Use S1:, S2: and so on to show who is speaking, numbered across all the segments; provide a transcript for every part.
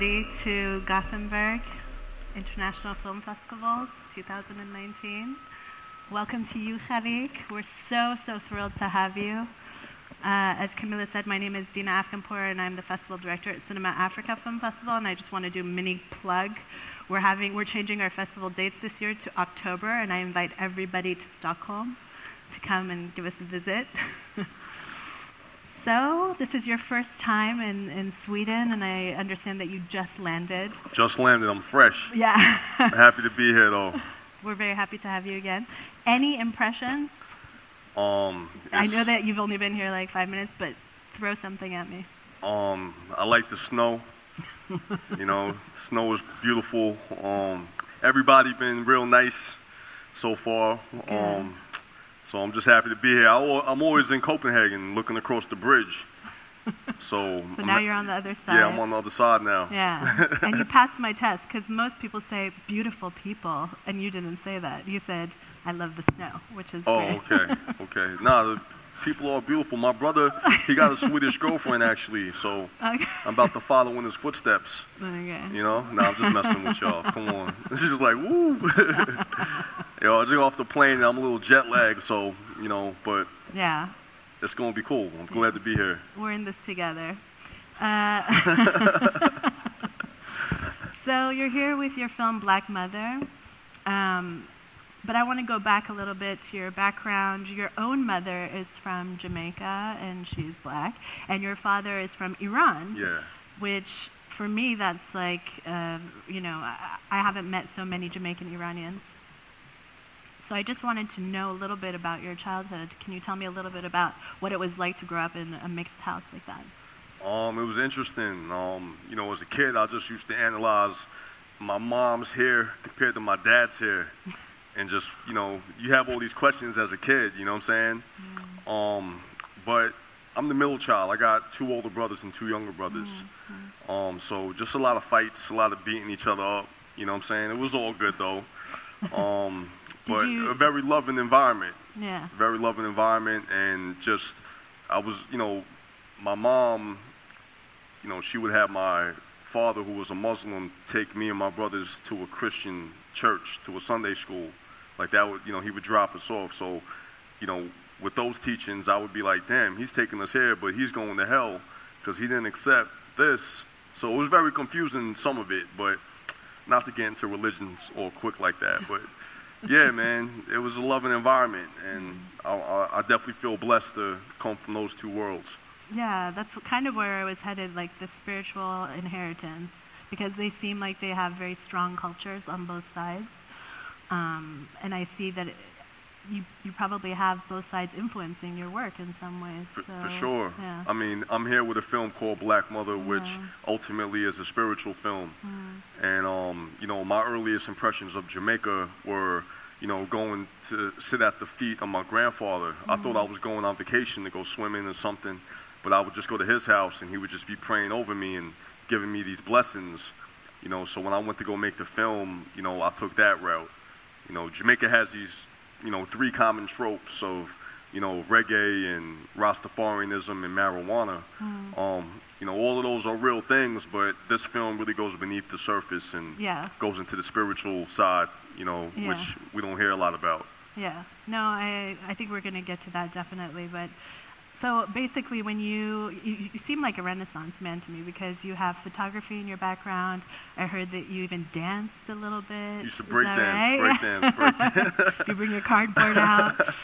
S1: everybody to Gothenburg International Film Festival 2019. Welcome to you, Khalik. We're so, so thrilled to have you. Uh, as Camilla said, my name is Dina Afkanpour, and I'm the festival director at Cinema Africa Film Festival. And I just want to do a mini plug. We're having, we're changing our festival dates this year to October, and I invite everybody to Stockholm to come and give us a visit. so, this is your first time in, in Sweden, and I understand that you just landed.
S2: Just landed. I'm fresh.
S1: Yeah.
S2: Happy to be here, though.
S1: We're very happy to have you again. Any impressions?
S2: Um,
S1: I know that you've only been here like five minutes, but throw something at me.
S2: Um, I like the snow. you know, snow is beautiful. Um, everybody been real nice so far. Um, so I'm just happy to be here. I, I'm always in Copenhagen, looking across the bridge. So,
S1: So
S2: I'm
S1: now you're on the other side.
S2: Yeah, I'm on the other side now.
S1: Yeah, and you passed my test because most people say beautiful people, and you didn't say that. You said I love the snow, which is
S2: Oh,
S1: great.
S2: okay, okay. Nah, the people are beautiful. My brother, he got a Swedish girlfriend actually, so
S1: Okay.
S2: I'm about to follow in his footsteps.
S1: okay.
S2: You know? Nah, I'm just messing with y'all. Come on. She's just like, woo. Yo, I just got off the plane and I'm a little jet lagged, so, you know, but
S1: Yeah,
S2: it's going to be cool. I'm glad to be here.
S1: we're in this together. Uh, so you're here with your film Black Mother. Um, but I want to go back a little bit to your background. Your own mother is from Jamaica and she's black, and your father is from Iran.
S2: Yeah.
S1: which for me that's like uh, you know I, I haven't met so many jamaican iranians so i just wanted to know a little bit about your childhood can you tell me a little bit about what it was like to grow up in a mixed house like that
S2: Um, it was interesting. Um, you know, as a kid, I just used to analyze my mom's hair compared to my dad's hair. And just, you know, you have all these questions as a kid, you know what I'm saying? Um, but I'm the middle child. I got two older brothers and two younger brothers. Um, so just a lot of fights, a lot of beating each other up, you know what I'm saying? It was all good though. Um, but
S1: you-
S2: a very loving environment.
S1: Yeah.
S2: Very loving environment and just I was you know my mom you know she would have my father who was a Muslim take me and my brothers to a Christian church to a Sunday school. Like that would you know he would drop us off. So you know with those teachings I would be like damn he's taking us here but he's going to hell because he didn't accept this. So it was very confusing some of it but not to get into religions all quick like that but yeah, man, it was a loving environment, and I, I, definitely feel blessed to come from those two worlds.
S1: yeah that's kind of where i was headed like the spiritual inheritance because they seem like they have very strong cultures on both sides um, and i see that you, you probably have both sides influencing your work in some ways
S2: For,
S1: so,
S2: for sure.
S1: yeah.
S2: I mean, I'm here with a film called Black Mother, which ultimately is a spiritual film.
S1: Mm.
S2: And, um, you know, my earliest impressions of Jamaica were, you know, going to sit at the feet of my grandfather. I thought I was going on vacation to go swimming or something, but I would just go to his house and he would just be praying over me and giving me these blessings. You know, so when I went to go make the film, you know, I took that route. You know, Jamaica has these, you know, three common tropes of, you know, reggae and Rastafarianism and marijuana. Um, you know, all of those are real things, but this film really goes beneath the surface and
S1: Yeah.
S2: goes into the spiritual side, you know,
S1: Yeah.
S2: which we don't hear a lot about.
S1: Yeah. No, I I think we're going to get to that definitely, but so basically when you, you you seem like a renaissance man to me because you have photography in your background. I heard that you even danced a little bit.
S2: You should break dance,
S1: right?
S2: break dance, break dance.
S1: you bring your cardboard out.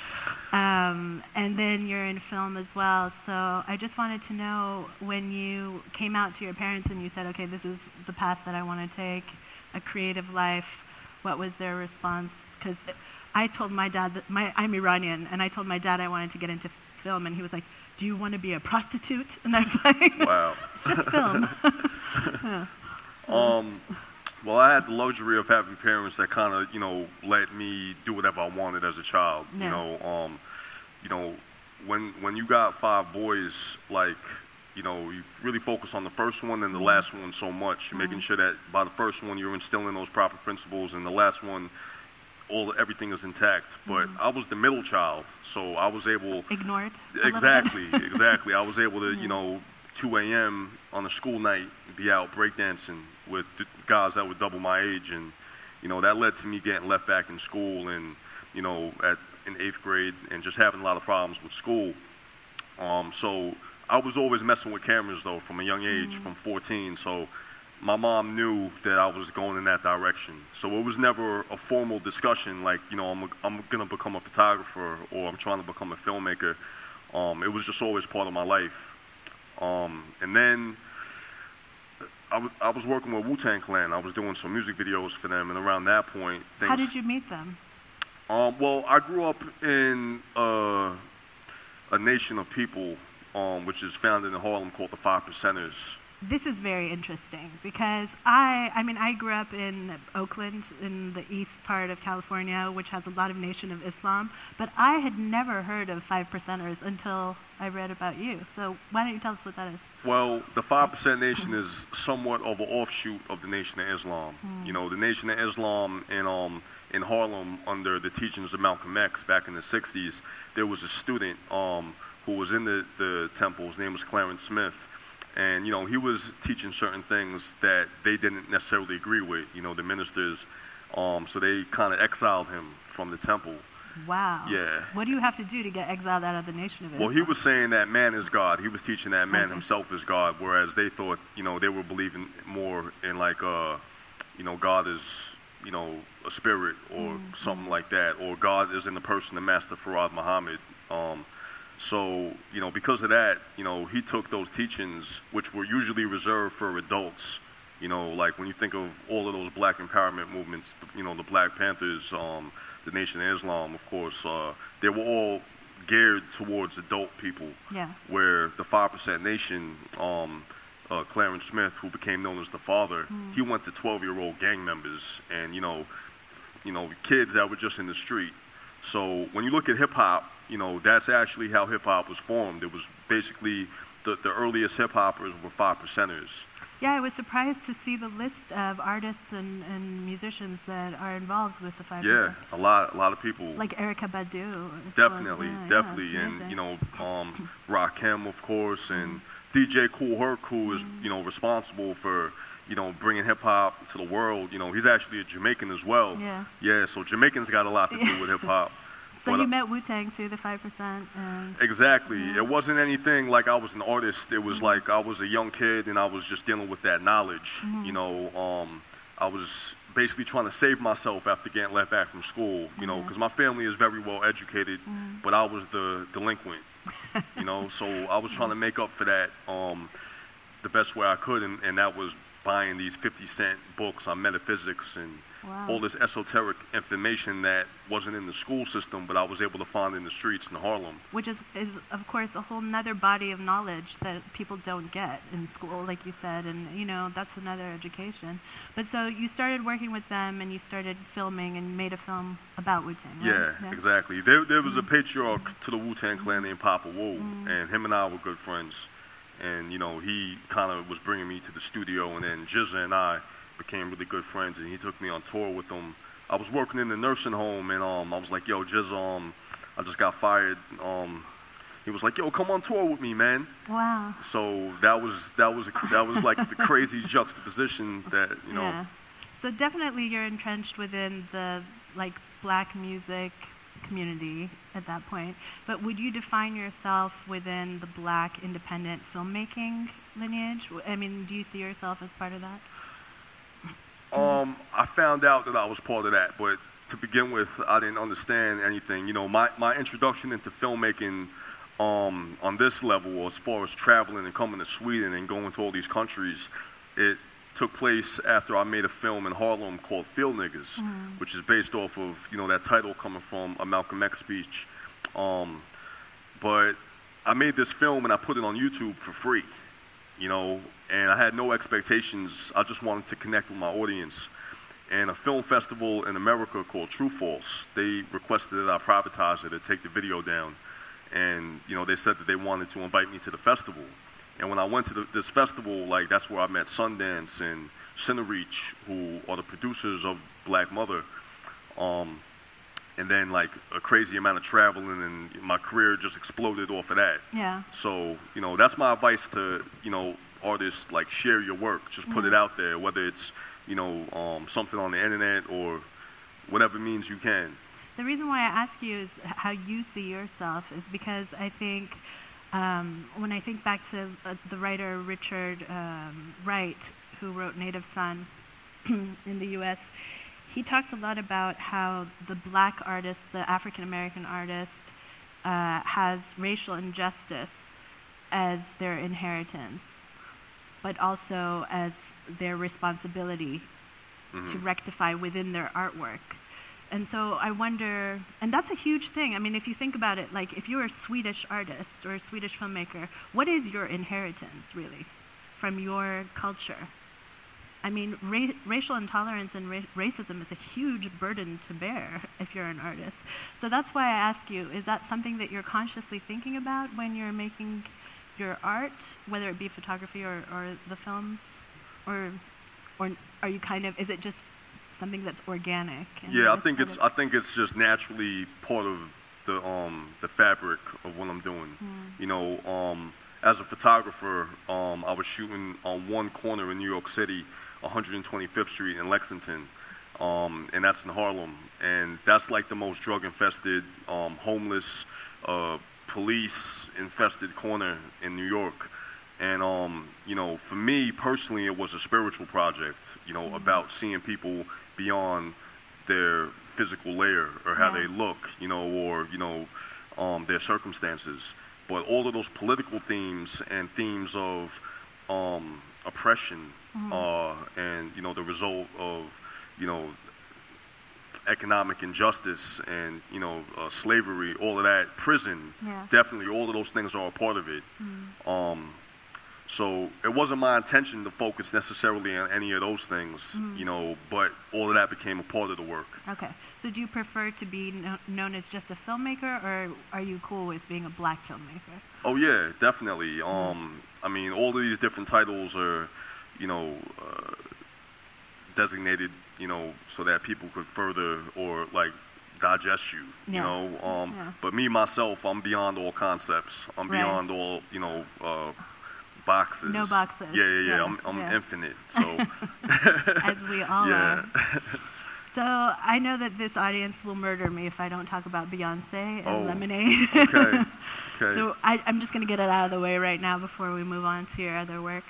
S1: Um, and then you're in film as well. So I just wanted to know when you came out to your parents and you said, okay, this is the path that I want to take, a creative life, what was their response? Because I told my dad, that my, I'm Iranian, and I told my dad I wanted to get into film, and he was like, do you want to be a prostitute? And I was like,
S2: wow.
S1: it's just film.
S2: Um, well, I had the luxury of having parents that kind of, you know, let me do whatever I wanted as a child.
S1: Yeah.
S2: You know, um, you know, when when you got five boys, like, you know, you really focus on the first one and the last one so much, making sure that by the first one you're instilling those proper principles, and the last one, all everything is intact. But I was the middle child, so I was able
S1: Ignored.
S2: Exactly, exactly. I was able to, you know, 2 a.m. on a school night, be out breakdancing with guys that were double my age, and you know that led to me getting left back in school, and you know at in eighth grade, and just having a lot of problems with school. Um, so I was always messing with cameras though from a young age, from 14. So my mom knew that I was going in that direction. So it was never a formal discussion like, you know, I'm, I'm going to become a photographer or I'm trying to become a filmmaker. Um, it was just always part of my life. Um, and then I, w- I was working with Wu Tang Clan. I was doing some music videos for them, and around that point, things.
S1: How did you meet them?
S2: Um, well, I grew up in uh, a nation of people, um, which is founded in Harlem called the Five Percenters.
S1: This is very interesting because I, I mean, I grew up in Oakland in the east part of California, which has a lot of Nation of Islam, but I had never heard of five percenters until I read about you. So why don't you tell us what that is?
S2: Well, the Five Percent Nation is somewhat of an offshoot of the Nation of Islam. You know, the Nation of Islam in um in Harlem under the teachings of Malcolm X back in the '60s, there was a student um who was in the the temple. His name was Clarence Smith, and you know he was teaching certain things that they didn't necessarily agree with. You know, the ministers, um, so they kind of exiled him from the temple.
S1: Wow.
S2: Yeah.
S1: What do you have to do to get exiled out of the Nation of Islam?
S2: Well, he was saying that man is God. He was teaching that man
S1: Okay.
S2: himself is God, whereas they thought, you know, they were believing more in like, uh, you know, God is, you know, a spirit or something like that, or God is in the person of Master Fard Muhammad. Um, so, you know, because of that, you know, he took those teachings, which were usually reserved for adults. You know, like when you think of all of those black empowerment movements, you know, the Black Panthers, um, the Nation of Islam, of course, uh, they were all geared towards adult people.
S1: Yeah.
S2: Where the Five Percent Nation, um, uh, Clarence Smith, who became known as the father, he went to 12-year-old gang members and you know, you know, kids that were just in the street. So when you look at hip hop, you know, that's actually how hip hop was formed. It was basically the, the earliest hip hoppers were five percenters.
S1: Yeah, I was surprised to see the list of artists and, and musicians that are involved with the five
S2: Yeah, a lot, a lot of people.
S1: Like Erykah Badu.
S2: Definitely,
S1: yeah, yeah,
S2: definitely,
S1: it's
S2: and
S1: amazing.
S2: you know, um, Rakim, of course, and DJ Kool Herc, who is you know responsible for you know bringing hip hop to the world. You know, he's actually a Jamaican as well.
S1: Yeah.
S2: Yeah, so Jamaicans got a lot to do with hip hop.
S1: So you
S2: uh,
S1: met Wu Tang through the five percent,
S2: Exactly.
S1: Yeah.
S2: It wasn't anything like I was an artist. It was like I was a young kid and I was just dealing with that knowledge. You know, um, I was basically trying to save myself after getting left back from school. You know, because my family is very well educated, but I was the delinquent. you know, so I was trying to make up for that um, the best way I could, and, and that was buying these 50 cent books on metaphysics and
S1: wow.
S2: all this esoteric information that wasn't in the school system, but I was able to find in the streets in Harlem.
S1: which is, is of course a whole nother body of knowledge that people don't get in school like you said and you know that's another education but so you started working with them and you started filming and made a film about wu-tang right?
S2: Yeah, exactly. There, there was a mm. patriarch to the Wu Tang Clan named Popa Wu, mm. and him and I were good friends. And you know, he kind of was bringing me to the studio, and then GZA and I became really good friends, and he took me on tour with him. I was working in the nursing home, and um, I was like, "Yo, GZA, um, I just got fired." Um, he was like, "Yo, come on tour with me, man."
S1: wow
S2: So that was that was a, that was like the crazy juxtaposition that you know.
S1: yeah so definitely you're entrenched within the like black music community at that point but would you define yourself within the black independent filmmaking lineage i mean do you see yourself as part of that
S2: Um, I found out that I was part of that, but to begin with, I didn't understand anything. You know, my, my introduction into filmmaking um, on this level, as far as traveling and coming to Sweden and going to all these countries, it took place after I made a film in Harlem called Field Niggas, which is based off of, you know, that title coming from a Malcolm X speech. Um, but I made this film and I put it on YouTube for free you know, and I had no expectations. I just wanted to connect with my audience. And a film festival in America called True False, they requested that I privatize it and take the video down. And, you know, they said that they wanted to invite me to the festival. And when I went to the, this festival, like, that's where I met Sundance and Cinereach, who are the producers of Black Mother. Um, and then like a crazy amount of traveling, and my career just exploded off of that.
S1: Yeah.
S2: So you know, that's my advice to you know artists like share your work, just put it out there, whether it's you know um, something on the internet or whatever means you can.
S1: The reason why I ask you is how you see yourself is because I think um, when I think back to uh, the writer Richard um, Wright, who wrote Native Son in the U.S., he talked a lot about how the black artist, the African American artist, uh, has racial injustice as their inheritance, but also as their responsibility to
S2: Mhm.
S1: rectify within their artwork. And so I wonder, and that's a huge thing. I mean, if you think about it, like if you're a Swedish artist or a Swedish filmmaker, what is your inheritance really from your culture? I mean, ra- racial intolerance and ra- racism is a huge burden to bear if you're an artist. So that's why I ask you is that something that you're consciously thinking about when you're making your art, whether it be photography or, or the films? Or, or are you kind of, is it just something that's organic? and
S2: Yeah, I think it's
S1: of-
S2: I think it's just naturally part of the um the fabric of what I'm doing.
S1: Mm.
S2: You know, um as a photographer, um I was shooting on one corner in New York City, 125th Street in Lexington. Um, and that's in Harlem, and that's like the most drug-infested, um, homeless, uh, police-infested corner in New York. And um, you know, for me personally, it was a spiritual project. You know,
S1: Mhm.
S2: about seeing people beyond their physical layer or how
S1: Yeah.
S2: they look. You know, or you know, um, their circumstances. But all of those political themes and themes of um, oppression
S1: Mhm.
S2: uh, and you know the result of you know economic injustice and you know uh, slavery, all of that, prison,
S1: Yeah.
S2: definitely all of those things are a part of it.
S1: Mm.
S2: Um, so it wasn't my intention to focus necessarily on any of those things,
S1: Mhm.
S2: you know, but all of that became a part of the work.
S1: Okay. So do you prefer to be kno- known as just a filmmaker, or are you cool with being a black filmmaker?
S2: Oh yeah, definitely. Um, I mean, all of these different titles are, you know, uh, designated, you know, so that people could further or like digest you. You know, um,
S1: Yeah.
S2: but me myself, I'm beyond all concepts. I'm
S1: Right.
S2: beyond all, you know, uh, boxes.
S1: No boxes.
S2: Yeah, yeah, yeah.
S1: Yeah,
S2: I'm, I'm
S1: yeah.
S2: infinite. So
S1: As we all
S2: yeah.
S1: are. So I know that this audience will murder me if I don't talk about Beyonce and
S2: Oh,
S1: Lemonade.
S2: okay. Okay.
S1: So I, I'm just going to get it out of the way right now before we move on to your other work.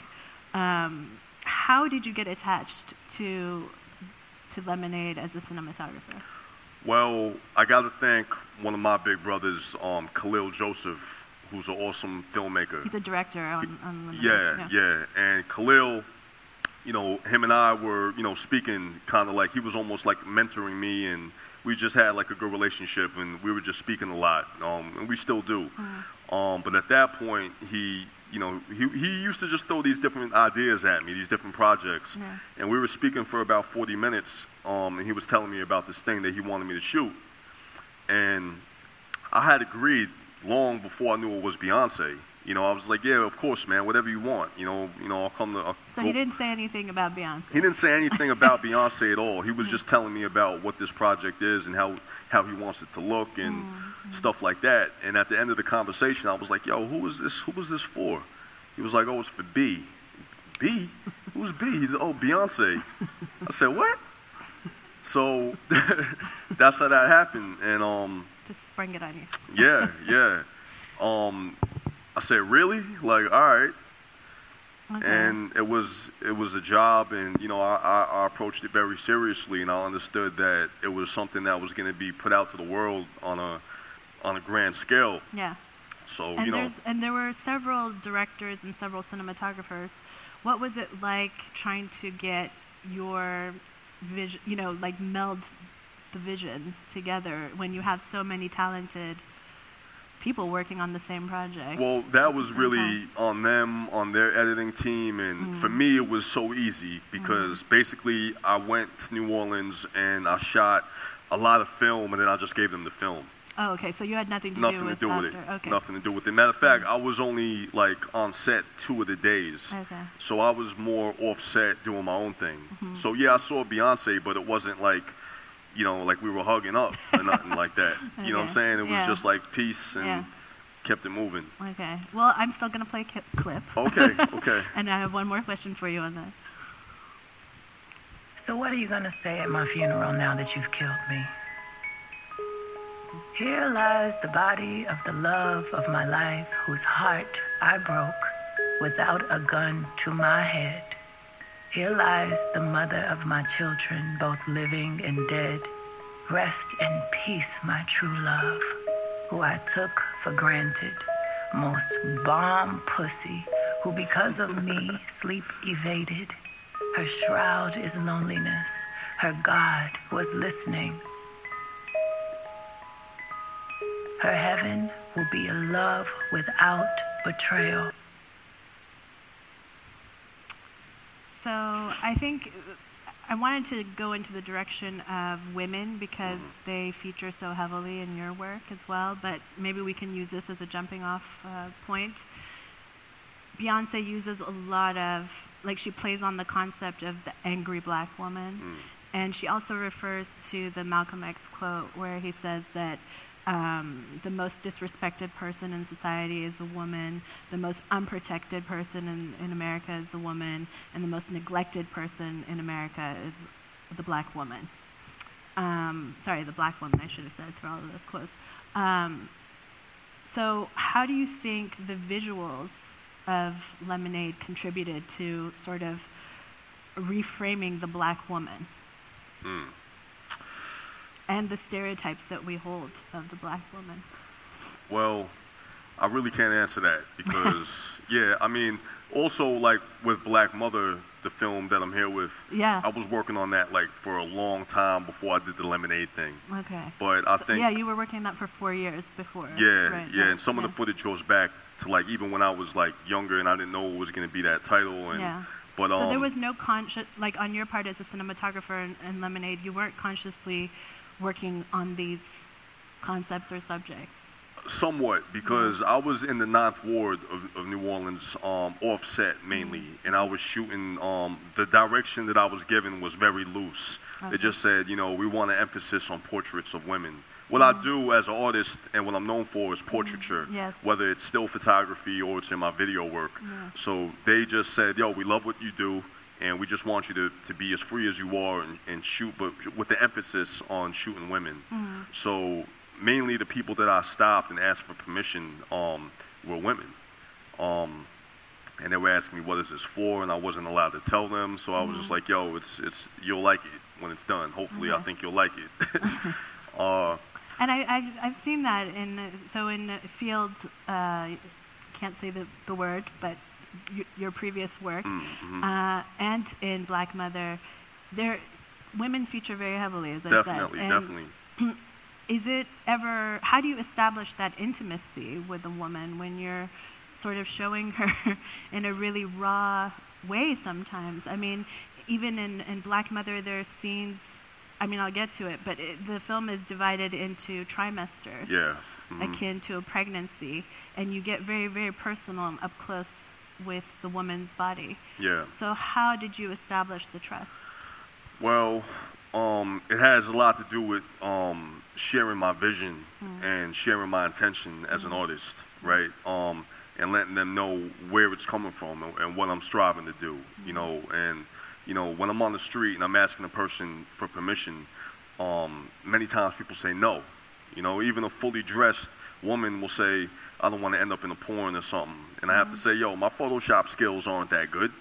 S1: Um, how did you get attached to to Lemonade as a cinematographer?
S2: Well, I got to thank one of my big brothers, um, Kahlil Joseph, who's an awesome filmmaker.
S1: He's a director on, on Lemonade.
S2: Yeah, yeah. And Kahlil, you know, him and I were, you know, speaking kind of like he was almost like mentoring me, and we just had like a good relationship, and we were just speaking a lot, um, and we still do.
S1: Mm.
S2: Um, but at that point, he, you know, he, he used to just throw these different ideas at me, these different projects,
S1: Yeah.
S2: and we were speaking for about 40 minutes, um, and he was telling me about this thing that he wanted me to shoot, and I had agreed long before I knew it was Beyonce. You know, I was like, yeah, of course, man, whatever you want. You know, you know, I'll come to. I'll
S1: So
S2: go-
S1: he didn't say anything about Beyonce.
S2: He didn't say anything about Beyonce at all. He was just telling me about what this project is and how how he wants it to look and stuff like that. And at the end of the conversation, I was like, yo, who is this? Who was this for? He was like, oh, it's for B. B? Who's B? He's oh Beyonce. I said what? So that's how that happened. And um,
S1: Just spring it on you.
S2: yeah, yeah. Um, I said, really? Like, all right.
S1: Okay.
S2: And it was it was a job, and you know, I, I, I approached it very seriously, and I understood that it was something that was going to be put out to the world on a on a grand scale.
S1: yeah.
S2: So
S1: And
S2: you know,
S1: and there were several directors and several cinematographers. What was it like trying to get your vision, you know, like meld the visions together when you have so many talented people working on the same project?
S2: Well, that was really
S1: time.
S2: on them, on their editing team, and for
S1: Mm.
S2: me, it was so easy because basically I went to New Orleans and I shot a lot of film, and then I just gave them the film.
S1: Oh, okay. So you had nothing to
S2: Nothing
S1: do
S2: to
S1: with
S2: do with it.
S1: Okay.
S2: Nothing to do with it. Matter of fact, I was only like on set two of the days.
S1: Okay.
S2: So I was more offset doing my own thing.
S1: Mhm.
S2: So yeah, I saw Beyonce, but it wasn't like, you know, like we were hugging up or nothing like that. You know what I'm saying? It was
S1: Yeah.
S2: just like peace and
S1: Yeah.
S2: kept it moving.
S1: Okay. Well, I'm still going to play a ki- clip.
S2: Okay, okay.
S1: and I have one more question for you on that.
S3: So, what are you gonna say at my funeral now that you've killed me? Here lies the body of the love of my life, whose heart I broke without a gun to my head. Here lies the mother of my children, both living and dead. Rest in peace, my true love, who I took for granted. Most bomb pussy, who because of me sleep evaded. Her shroud is loneliness. Her God was listening. Her heaven will be a love without betrayal.
S1: So I think uh, I wanted to go into the direction of women because mm-hmm. they feature so heavily in your work as well. But maybe we can use this as a jumping off uh, point. Beyonce uses a lot of, like, she plays on the concept of the angry black woman. Mm. And she also refers to the Malcolm X quote where he says that um, the most disrespected person in society is a woman, the most unprotected person in, in America is a woman, and the most neglected person in America is the black woman. Um, sorry, the black woman, I should have said through all of those quotes. Um, so, how do you think the visuals of Lemonade contributed to sort of reframing the black woman
S2: Mm.
S1: And the stereotypes that we hold of the black woman?
S2: Well, I really can't answer that because, yeah, I mean, also like with Black Mother, the film that I'm here with,
S1: Yeah.
S2: I was working on that like for a long time before I did the Lemonade thing.
S1: Okay.
S2: But I
S1: So-
S2: think,
S1: yeah, you were working on that for four years before.
S2: yeah,
S1: right,
S2: yeah, and some
S1: yeah.
S2: of the footage goes back to like even when I was like younger and I didn't know it was gonna be that title. And
S1: Yeah.
S2: but um,
S1: So there was no conscious, like on your part as a cinematographer in, in Lemonade, you weren't consciously working on these concepts or subjects.
S2: Somewhat, because I was in the Ninth Ward of, of New Orleans, um, offset mainly, and I was shooting. Um, the direction that I was given was very loose.
S1: Okay.
S2: It just said, you know, we want an emphasis on portraits of women. What I do as an artist and what I'm known for is portraiture,
S1: Yes.
S2: whether it's still photography or it's in my video work.
S1: Yeah.
S2: So they just said, yo, we love what you do, and we just want you to, to be as free as you are and, and shoot, but with the emphasis on shooting women. So mainly the people that I stopped and asked for permission um, were women. Um, and they were asking me, what is this for? And I wasn't allowed to tell them. So I was just like, yo, it's, it's, you'll like it when it's done. Hopefully, I think you'll like it. uh,
S1: And I, I, I've seen that in, so in fields. Field, uh, can't say the, the word, but y- your previous work,
S2: mm, mhm.
S1: uh, and in Black Mother, there, women feature very heavily, as
S2: definitely,
S1: I said. And
S2: definitely.
S1: is it ever how do you establish that intimacy with a woman when you're sort of showing her in a really raw way sometimes i mean even in, in black mother there are scenes i mean i'll get to it but it, the film is divided into trimesters
S2: Yeah. mhm.
S1: akin to a pregnancy and you get very very personal and up close with the woman's body
S2: Yeah.
S1: so how did you establish the trust
S2: Well, um, it has a lot to do with um, sharing my vision and sharing my intention as an artist, right? Um, and letting them know where it's coming from and, and what I'm striving to do, you know. And you know, when I'm on the street and I'm asking a person for permission, um, many times people say no. You know, even a fully dressed woman will say, "I don't want to end up in a porn or something," and I have to say, "Yo, my Photoshop skills aren't that good."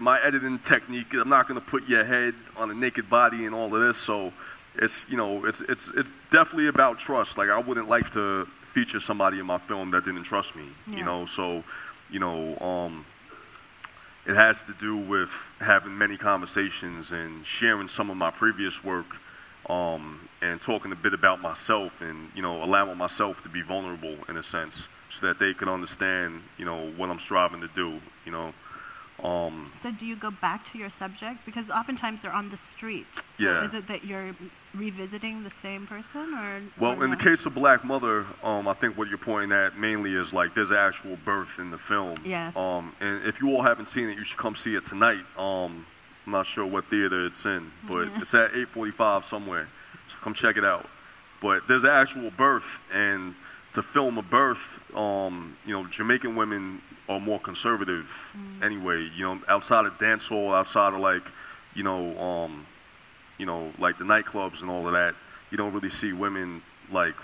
S2: My editing technique i'm not going to put your head on a naked body and all of this so it's you know it's it's it's definitely about trust like i wouldn't like to feature somebody in my film that didn't trust me
S1: Yeah.
S2: you know so you know um it has to do with having many conversations and sharing some of my previous work um, and talking a bit about myself and you know allowing myself to be vulnerable in a sense so that they can understand you know what i'm striving to do you know um,
S1: So do you go back to your subjects because oftentimes they're on the street? So
S2: Yeah.
S1: Is it that you're revisiting the same person or?
S2: Well,
S1: or
S2: in the case of Black Mother, um, I think what you're pointing at mainly is like there's actual birth in the film.
S1: Yes.
S2: Um, and if you all haven't seen it, you should come see it tonight. Um, I'm not sure what theater it's in, but it's at 8:45 somewhere. So come check it out. But there's an actual birth, and to film a birth, um, you know, Jamaican women are more conservative anyway. You know, outside of dancehall, outside of like, you know, um, you know, like the nightclubs and all of that, you don't really see women like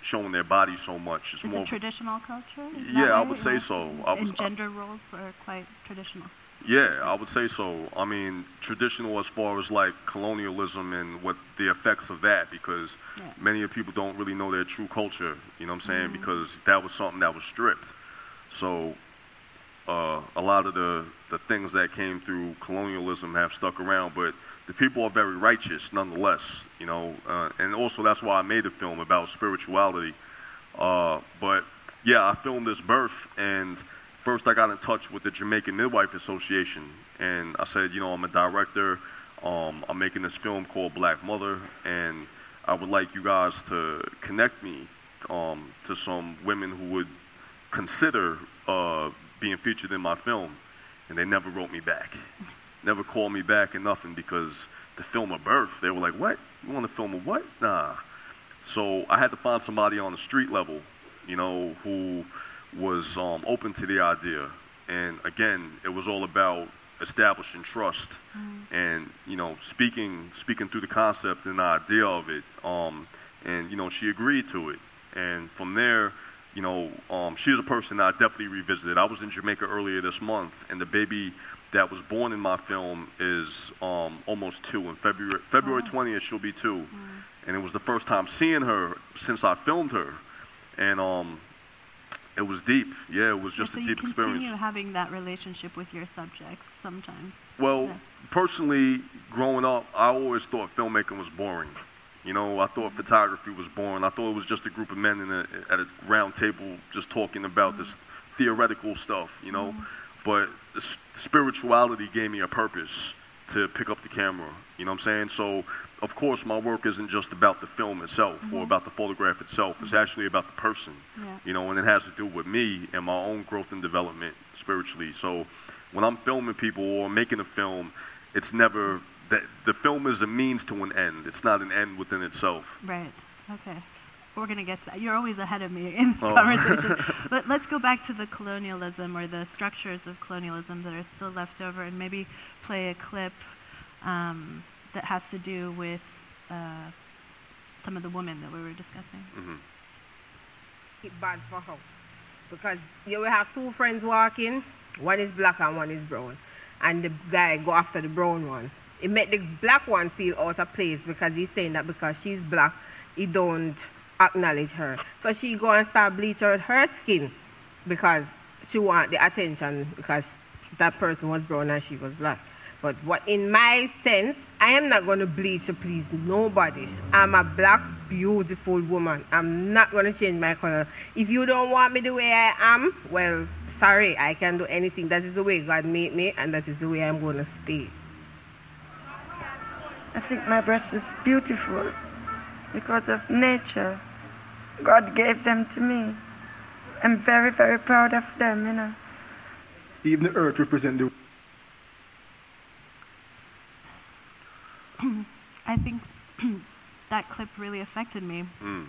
S2: showing their bodies so much. It's
S1: It's
S2: more
S1: a traditional culture?
S2: Yeah, I would say so. I was-
S1: and gender roles are quite traditional.
S2: Yeah, I would say so. I mean, traditional as far as like colonialism and what the effects of that, because
S1: Yeah.
S2: many of people don't really know their true culture. You know what I'm saying? Because that was something that was stripped. So, uh, a lot of the the things that came through colonialism have stuck around, but the people are very righteous nonetheless. You know, uh, and also that's why I made a film about spirituality. Uh, but yeah, I filmed this birth, and first I got in touch with the Jamaican Midwife Association, and I said, you know, I'm a director. Um, I'm making this film called Black Mother, and I would like you guys to connect me um, to some women who would consider uh, being featured in my film. And they never wrote me back, never called me back and nothing because to film a birth, they were like, "What? You want to film a what? Nah." So I had to find somebody on the street level, you know, who was um, open to the idea. And again, it was all about establishing trust and you know speaking speaking through the concept and the idea of it. Um, and you know she agreed to it. And from there, you know, um, she's a person I definitely revisited. I was in Jamaica earlier this month, and the baby that was born in my film is um, almost two. In February February 20th, she'll be two and it was the first time seeing her since I filmed her, and um, it was deep. Yeah, it was just
S1: so
S2: a
S1: you
S2: deep
S1: continue
S2: experience.
S1: having that relationship with your subjects sometimes.
S2: Well,
S1: Yeah.
S2: personally, growing up, I always thought filmmaking was boring. You know, I thought mm-hmm. photography was boring. I thought it was just a group of men in a, at a round table just talking about this mm-hmm. theoretical stuff. You know, mm-hmm. but the s- spirituality gave me a purpose to pick up the camera. You know what I'm saying? So, of course, my work isn't just about the film itself or about the photograph itself. It's actually about the person.
S1: Yeah.
S2: You know, and it has to do with me and my own growth and development spiritually. So, when I'm filming people or making a film, it's never that the film is a means to an end. It's not an end within itself.
S1: Right. Okay. We're going to get to that. You're always ahead of me in this
S2: Oh.
S1: conversation. but let's go back to the colonialism or the structures of colonialism that are still left over and maybe play a clip um, that has to do with uh, some of the women that we were discussing.
S4: it bad for house because you will have two friends walking one is black and one is brown and the guy go after the brown one it make the black one feel out of place because he's saying that because she's black he don't acknowledge her. So she go and start bleach out her skin because she want the attention because that person was brown and she was black. But what in my sense i am not going to bleach to please nobody. I'm a black beautiful woman. I'm not going to change my color. If you don't want me the way i am well sorry i can do anything. That is the way god made me and that is the way i'm going to stay.
S5: I think my breast is beautiful because of nature. God gave them to me. I'm very, very proud of them, you know.
S6: Even the earth represents the
S1: I think that clip really affected me.
S2: Mm.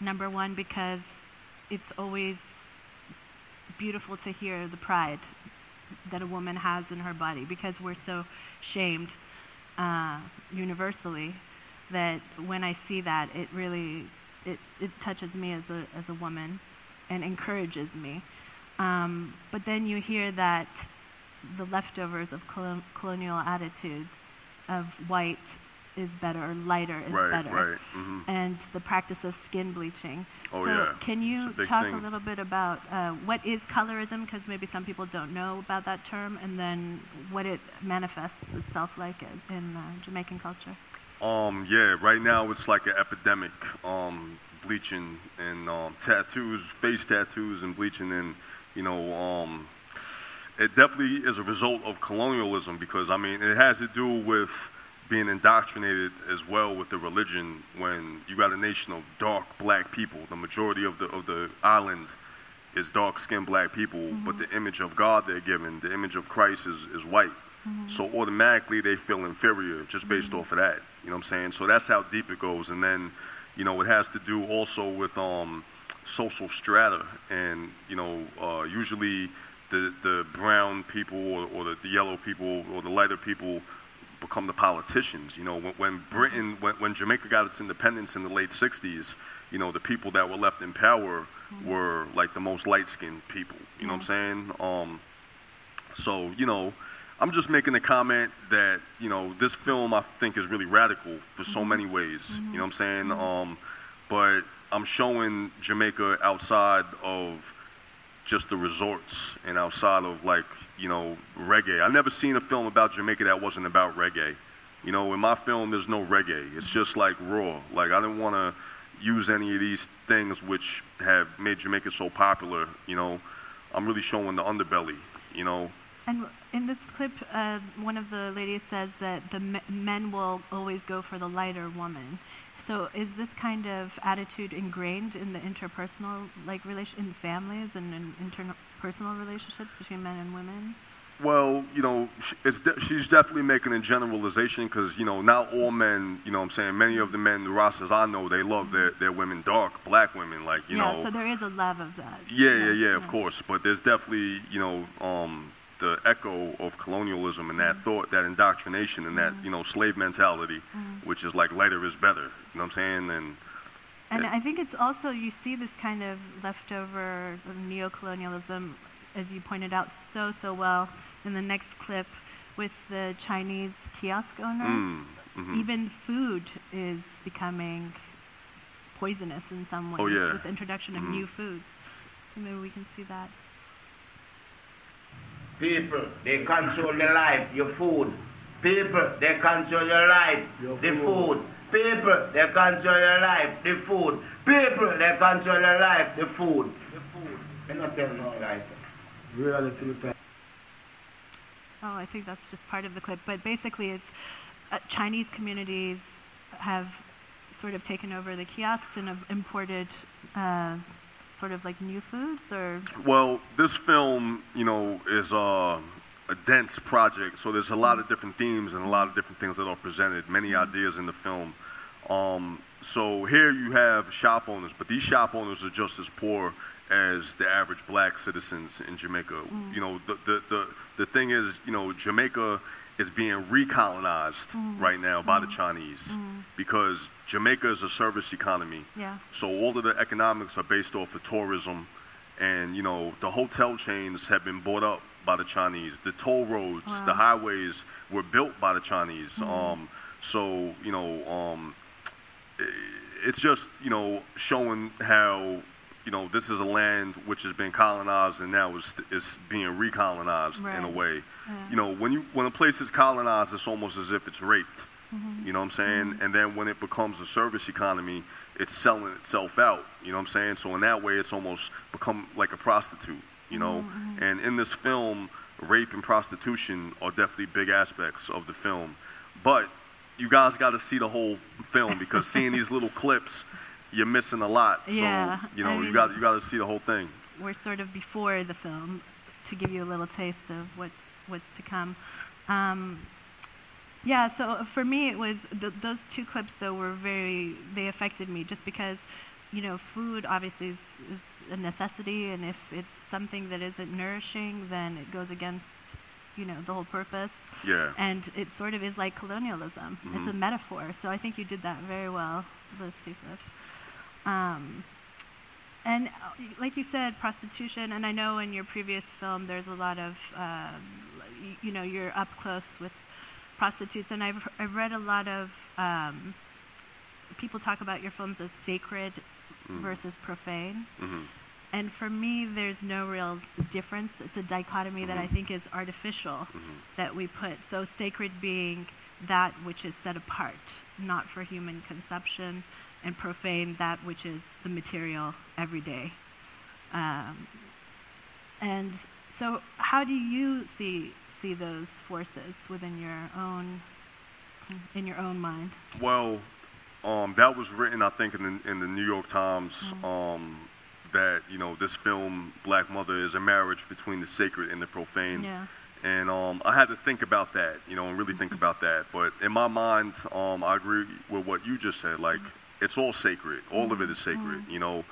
S1: Number one, because it's always beautiful to hear the pride that a woman has in her body because we're so shamed uh, universally that when I see that, it really it, it touches me as a, as a woman and encourages me. Um, but then you hear that the leftovers of colo- colonial attitudes of white is better or lighter is
S2: Right,
S1: better
S2: right. hmm
S1: and the practice of skin bleaching.
S2: Oh,
S1: so
S2: yeah.
S1: can you
S2: a
S1: talk
S2: thing.
S1: a little bit about uh, what is colorism? Because maybe some people don't know about that term, and then what it manifests itself like in, in uh, Jamaican culture.
S2: Um, yeah, right now it's like an epidemic. Um, bleaching and um, tattoos, face tattoos, and bleaching, and you know, um, it definitely is a result of colonialism because I mean, it has to do with being indoctrinated as well with the religion. When you got a nation of dark black people, the majority of the of the island is dark skinned black people, but the image of God they're given, the image of Christ is, is white. So automatically they feel inferior just based off of that. You know what I'm saying? So that's how deep it goes. And then, you know, it has to do also with um, social strata. And, you know, uh, usually the, the brown people or, or the, the yellow people or the lighter people become the politicians. You know, when, when Britain, when, when Jamaica got its independence in the late 60s, you know, the people that were left in power were like the most light-skinned people. You know what I'm saying? Um, so, you know, I'm just making a comment that, you know, this film I think is really radical for so mm-hmm. many ways. You know what I'm mm-hmm. saying? Mm-hmm. Um, but I'm showing Jamaica outside of just the resorts and outside of like, you know, reggae. I've never seen a film about Jamaica that wasn't about reggae. You know, in my film there's no reggae. It's just like raw. Like I didn't want to use any of these things which have made Jamaica so popular, you know. I'm really showing the underbelly, you know.
S1: And in this clip, uh, one of the ladies says that the me- men will always go for the lighter woman. So is this kind of attitude ingrained in the interpersonal, like relation in families and in interpersonal relationships between men and women?
S2: Well, you know, it's de- she's definitely making a generalization because, you know, not all men, you know what I'm saying, many of the men, the Rastas I know, they love their, their women dark, black women, like, you
S1: yeah,
S2: know.
S1: Yeah, so there is a love of that.
S2: Yeah, yeah, yeah, of course. But there's definitely, you know, um, the echo of colonialism and that thought, that indoctrination and that, you know, slave mentality, which is like lighter is better. You know what I'm saying? And
S1: And. I think it's also, you see this kind of leftover neocolonialism, as you pointed out so, so well in the next clip with the Chinese kiosk owners.
S2: Mm, mhm.
S1: Even food is becoming poisonous in some ways
S2: Oh, yeah.
S1: with the introduction of
S2: Mhm.
S1: new foods. So maybe we can see that.
S7: People, they control your life, your food. People, they control your life,
S6: Your
S7: the
S6: food.
S7: food. People, they control your life, the food. People, they control your life, the food. The food. They not tell no lies.
S6: Really, Philippines.
S1: Oh, I think that's just part of the clip. But basically, it's uh, Chinese communities have sort of taken over the kiosks and have imported uh, sort of like new foods or
S2: Well, this film, you know, is uh, a dense project, so there's a lot of different themes and a lot of different things that are presented, many ideas in the film. Um, so here you have shop owners, but these shop owners are just as poor as the average black citizens in Jamaica. You know, the, the, the, the thing is, you know, Jamaica is being recolonized right now by the Chinese because Jamaica is a service economy.
S1: yeah.
S2: So all of the economics are based off of tourism, and you know the hotel chains have been bought up by the Chinese. The toll roads, the highways were built by the Chinese. Um, so you know, um, it's just you know showing how you know this is a land which has been colonized and now is is being recolonized in a way.
S1: Yeah.
S2: You know, when you when a place is colonized, it's almost as if it's raped.
S1: Mm-hmm.
S2: You know what I'm saying? And then when it becomes a service economy, it's selling itself out. You know what I'm saying? So in that way, it's almost become like a prostitute. You know?
S1: Mm-hmm.
S2: And in this film, rape and prostitution are definitely big aspects of the film. But you guys got to see the whole film because seeing these little clips, you're missing a lot.
S1: Yeah,
S2: So you know
S1: I
S2: you got you got to see the whole thing.
S1: we're sort of before the film to give you a little taste of what's what's to come. Um, yeah, so for me, it was th- those two clips though were very they affected me just because, you know, food obviously is, is a necessity, and if it's something that isn't nourishing, then it goes against, you know, the whole purpose.
S2: Yeah.
S1: And it sort of is like colonialism. It's a
S2: Mhm.
S1: metaphor. So I think you did that very well, those two clips. Um, and uh, like you said, prostitution, and I know in your previous film there's a lot of, um, you know, you're up close with prostitutes, and I've, I've read a lot of um, people talk about your films as sacred versus profane.
S2: Mhm.
S1: And for me, there's no real difference. It's a dichotomy that I think is artificial that we put. So, sacred being that which is set apart, not for human consumption, and profane that which is the material everyday. Um, and so, how do you see see those forces within your own in your own mind?
S2: Well, um, that was written, I think, in the, in the New York Times. Um, that you know, this film, Black Mother, is a marriage between the sacred and the profane.
S1: Yeah.
S2: And um, I had to think about that, you know, and really think about that. But in my mind, um, I agree with what you just said. Like, it's all sacred. All of it is sacred. You know,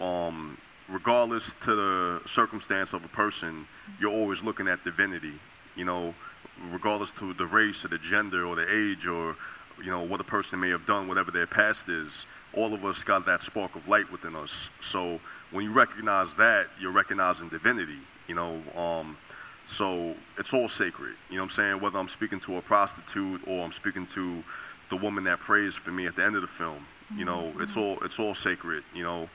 S2: um, regardless to the circumstance of a person, you're always looking at divinity. You know, regardless to the race or the gender or the age or you know what a person may have done, whatever their past is. All of us got that spark of light within us. So when you recognize that, you're recognizing divinity. You know, um, so it's all sacred. You know what I'm saying? Whether I'm speaking to a prostitute or I'm speaking to the woman that prays for me at the end of the film. You know, it's all it's all sacred. You know,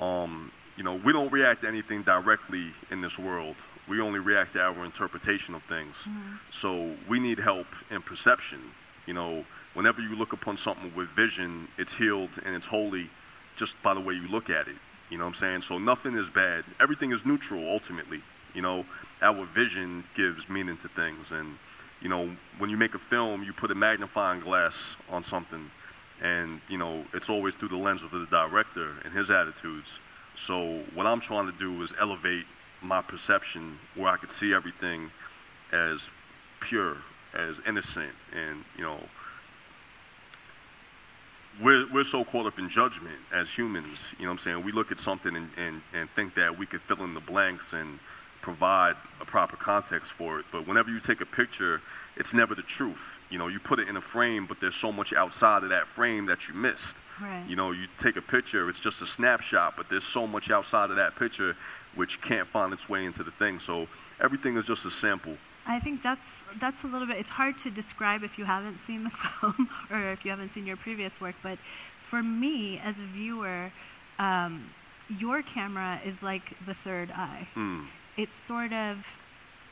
S2: um, you know, we don't react to anything directly in this world. We only react to our interpretation of things. Mm-hmm. So we need help in perception. You know, whenever you look upon something with vision, it's healed and it's holy just by the way you look at it. You know what I'm saying? So nothing is bad. Everything is neutral ultimately. You know, our vision gives meaning to things. And, you know, when you make a film, you put a magnifying glass on something. And, you know, it's always through the lens of the director and his attitudes. So what I'm trying to do is elevate my perception where I could see everything as pure, as innocent, and, you know, we're, we're so caught up in judgment as humans. You know what I'm saying? We look at something and, and, and think that we could fill in the blanks and provide a proper context for it. But whenever you take a picture, it's never the truth. You know, you put it in a frame, but there's so much outside of that frame that you missed.
S1: Right.
S2: You know, you take a picture, it's just a snapshot, but there's so much outside of that picture which can't find its way into the thing. So everything is just a sample.
S1: I think that's that's a little bit. It's hard to describe if you haven't seen the film or if you haven't seen your previous work. But for me, as a viewer, um, your camera is like the third eye.
S2: Mm.
S1: It sort of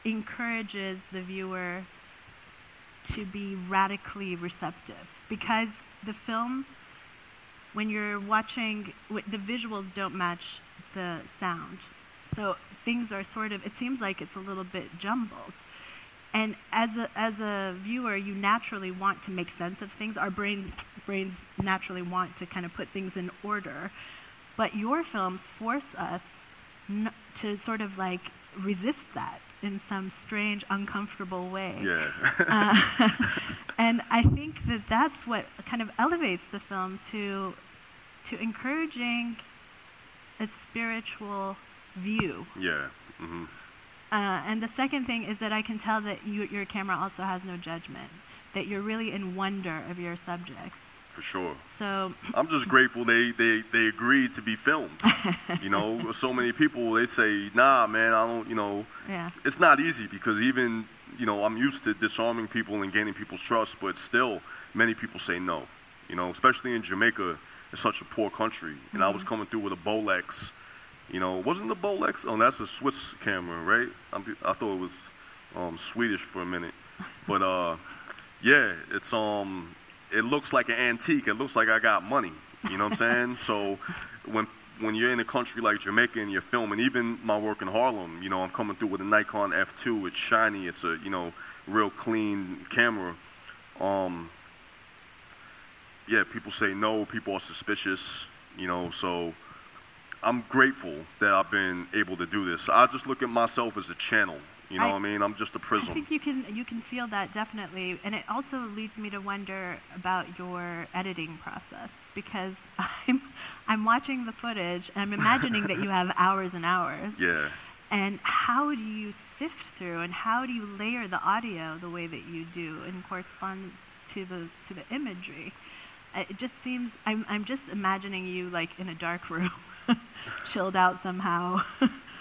S1: encourages the viewer to be radically receptive because the film, when you're watching, w- the visuals don't match the sound. So things are sort of, it seems like it's a little bit jumbled. And as a, as a viewer, you naturally want to make sense of things. Our brain, brains naturally want to kind of put things in order. But your films force us n- to sort of like resist that in some strange, uncomfortable way.
S2: Yeah.
S1: Uh, and I think that that's what kind of elevates the film to to encouraging a spiritual view.
S2: yeah. hmm
S1: Uh, and the second thing is that I can tell that you, your camera also has no judgment, that you're really in wonder of your subjects.
S2: For sure.
S1: So,
S2: I'm just grateful they, they, they agreed to be filmed. you know, so many people they say, nah, man, I don't. You know,
S1: yeah.
S2: it's not easy because even you know I'm used to disarming people and gaining people's trust, but still many people say no. You know, especially in Jamaica, it's such a poor country, and I was coming through with a Bolex. You know, wasn't the Bolex? Oh, that's a Swiss camera, right? I'm, I thought it was um, Swedish for a minute, but uh, yeah, it's um, it looks like an antique. It looks like I got money. You know what I'm saying? So when when you're in a country like Jamaica and you're filming, even my work in Harlem, you know, I'm coming through with a Nikon F2. It's shiny. It's a you know real clean camera. Um, yeah, people say no. People are suspicious. You know, so I'm grateful that I've been able to do this. I just look at myself as a channel. You know
S1: I-
S2: what I mean? I'm just a prism.
S1: I think you can you can feel that definitely, and it also leads me to wonder about your editing process because I'm I'm watching the footage and I'm imagining that you have hours and hours.
S2: Yeah.
S1: And how do you sift through and how do you layer the audio the way that you do and correspond to the to the imagery? Uh, It just seems I'm I'm just imagining you like in a dark room, chilled out somehow.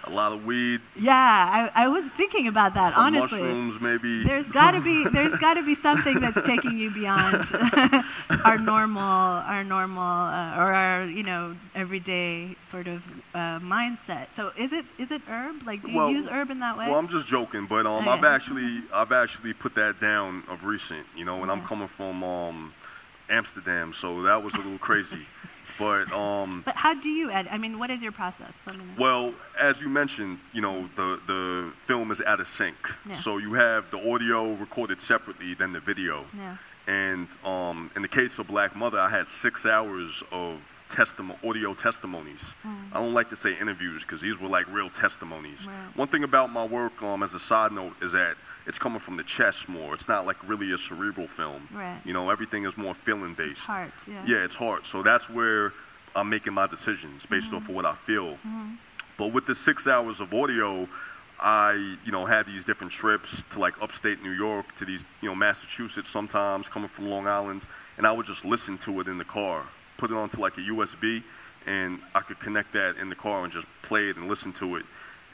S2: A lot of weed,
S1: yeah, I, I was thinking about that
S2: some
S1: honestly.
S2: mushrooms, maybe.
S1: There's got to be there's got to be something that's taking you beyond our normal our normal uh, or our you know everyday sort of uh, mindset. So is it is it herb? Like do you
S2: Well-
S1: use herb in that way?
S2: Well, I'm just joking, but um,
S1: Okay.
S2: I've actually I've actually put that down of recent, you know, and I'm coming from um, Amsterdam, so that was a little crazy. But um,
S1: but how do you edit? I mean, what is your process? Let me know.
S2: well, as you mentioned, you know, the the film is out of sync,
S1: Yeah.
S2: so you have the audio recorded separately than the video.
S1: yeah.
S2: And um, in the case of Black Mother, I had six hours of testimo- audio testimonies.
S1: Mm.
S2: I don't like to say interviews because these were like real testimonies.
S1: Right.
S2: One thing about my work, um, as a side note, is that it's coming from the chest more. It's not like really a cerebral film.
S1: Right.
S2: You know, everything is more feeling based.
S1: Heart, yeah.
S2: Yeah, it's heart. So that's where I'm making my decisions based off mm-hmm. of what I feel. Mm-hmm. But with the six hours of audio, I, you know, had these different trips to like upstate New York, to these, you know, Massachusetts sometimes, coming from Long Island, and I would just listen to it in the car, put it onto like a USB, and I could connect that in the car and just play it and listen to it.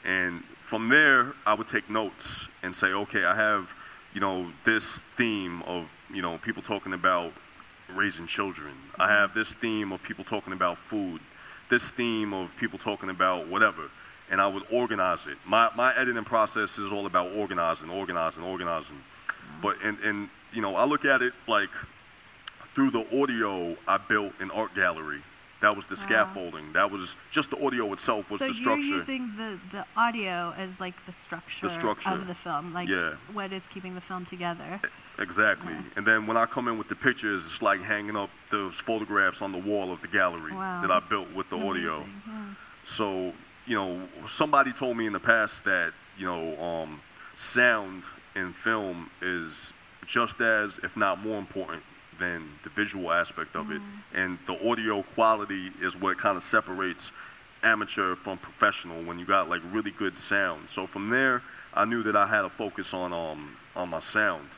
S2: And from there, I would take notes and say, okay, I have, you know, this theme of, you know, people talking about raising children. I have this theme of people talking about food, this theme of people talking about whatever. And I would organize it. My, my editing process is all about organizing, organizing, organizing. But, and, and, you know, I look at it like through the audio, I built an art gallery. That was the scaffolding. That was just the audio itself was
S1: so
S2: the
S1: you're
S2: structure.
S1: using the, the audio as like the structure,
S2: structure.
S1: of the film, like
S2: Yeah.
S1: what is keeping the film together.
S2: Exactly.
S1: Yeah.
S2: And then when I come in with the pictures, it's like hanging up those photographs on the wall of the gallery
S1: Wow,
S2: that I built with the audio.
S1: Yeah.
S2: So, you know, somebody told me in the past that, you know, um, sound in film is just as, if not more important than the visual aspect of it. And the audio quality is what kind of separates amateur from professional when you got like really good sound. So from there, I knew that I had to focus on um on my sound.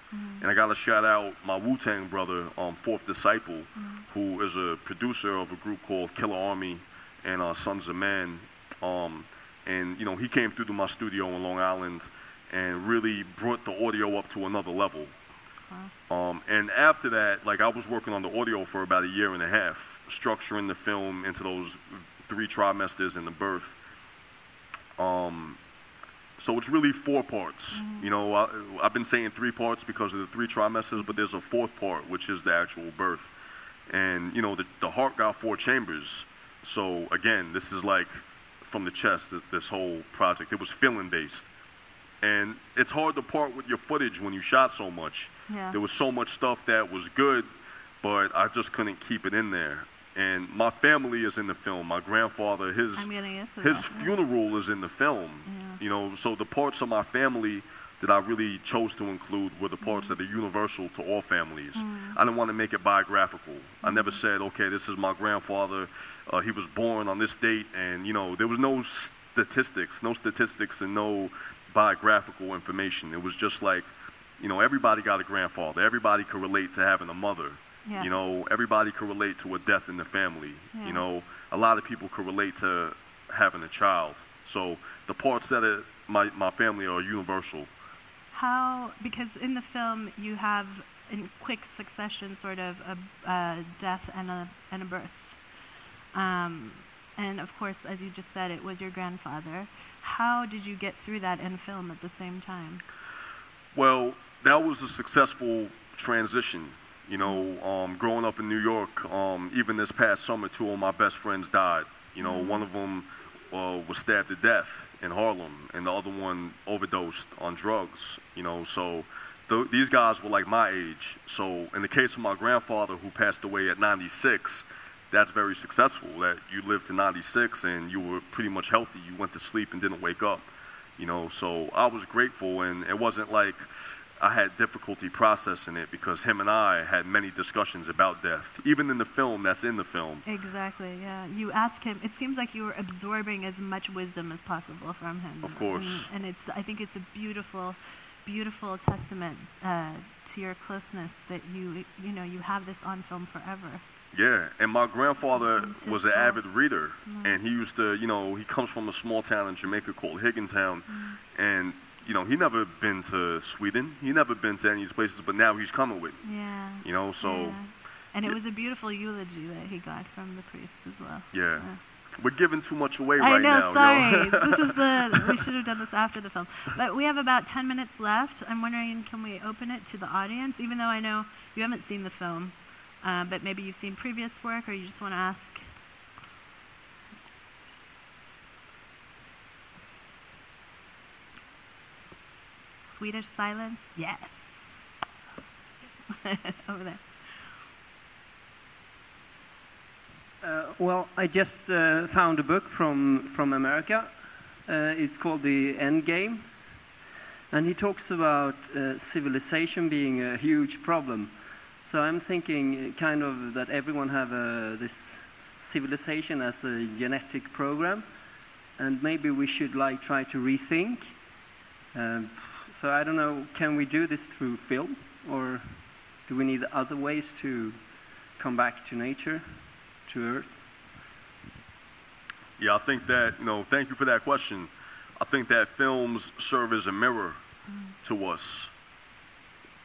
S2: And I got to shout out my Wu Tang brother, um, Fourth Disciple, who is a producer of a group called Killarmy and uh, Sons of Man. Um, and you know he came through to my studio in Long Island and really brought the audio up to another level. Um, and after that, like I was working on the audio for about a year and a half, structuring the film into those three trimesters and the birth. Um, so it's really four parts. You know, I, I've been saying three parts because of the three trimesters, but there's a fourth part, which is the actual birth. And you know, the, the heart got four chambers. So again, this is like from the chest. This, this whole project, it was feeling based, and it's hard to part with your footage when you shot so much.
S1: Yeah.
S2: There was so much stuff that was good, but I just couldn't keep it in there. And my family is in the film. My grandfather, his
S1: I'm gonna get to
S2: his
S1: that, yeah.
S2: funeral is in the film.
S1: Yeah.
S2: You know, so the parts of my family that I really chose to include were the parts mm-hmm. that are universal to all families. Mm. I didn't want to make it biographical. I never mm-hmm. said, okay, this is my grandfather. Uh, he was born on this date, and you know, there was no statistics, no statistics, and no biographical information. It was just like, you know, everybody got a grandfather. Everybody could relate to having a mother.
S1: Yeah.
S2: You know, everybody could relate to a death in the family.
S1: Yeah.
S2: You know, a lot of people could relate to having a child. So the parts that are, my, my family are universal.
S1: How, because in the film you have in quick succession sort of a, a death and a, and a birth. Um, and of course, as you just said, it was your grandfather. How did you get through that in film at the same time?
S2: Well, that was a successful transition. You know, um, growing up in New York, um, even this past summer, two of my best friends died. You know, one of them uh, was stabbed to death in Harlem, and the other one overdosed on drugs. You know, so th- these guys were like my age. So in the case of my grandfather, who passed away at 96, that's very successful. That you lived to 96 and you were pretty much healthy. You went to sleep and didn't wake up. You know, so I was grateful, and it wasn't like I had difficulty processing it because him and I had many discussions about death, even in the film that's in the film.
S1: Exactly, yeah. You ask him, it seems like you were absorbing as much wisdom as possible from him.
S2: Of course.
S1: And, and it's, I think it's a beautiful, beautiful testament uh, to your closeness that you, you know, you have this on film forever.
S2: Yeah, and my grandfather was an avid reader, and he used to, you know, he comes from a small town in Jamaica called Higgintown, mm. and you know, he never been to Sweden, he never been to any of these places, but now he's coming with, me,
S1: Yeah.
S2: you know, so
S1: yeah. And it
S2: yeah.
S1: was a beautiful eulogy that he got from the priest as well.
S2: yeah. We're giving too much away
S1: I
S2: right
S1: know,
S2: now.
S1: sorry.
S2: You know?
S1: this is the we should have done this after the film. But we have about 10 minutes left. I'm wondering can we open it to the audience even though I know you haven't seen the film. Uh, but maybe you've seen previous work or you just want to ask Swedish silence? Yes. Over there.
S8: Uh, well, I just uh, found a book from, from America. Uh, it's called The End Game. And he talks about uh, civilization being a huge problem. So I'm thinking kind of that everyone have uh, this civilization as a genetic program. And maybe we should like try to rethink. Um, so I don't know, can we do this through film? Or do we need other ways to come back to nature? to earth?
S2: Yeah, I think that, you know, thank you for that question. I think that films serve as a mirror mm. to us,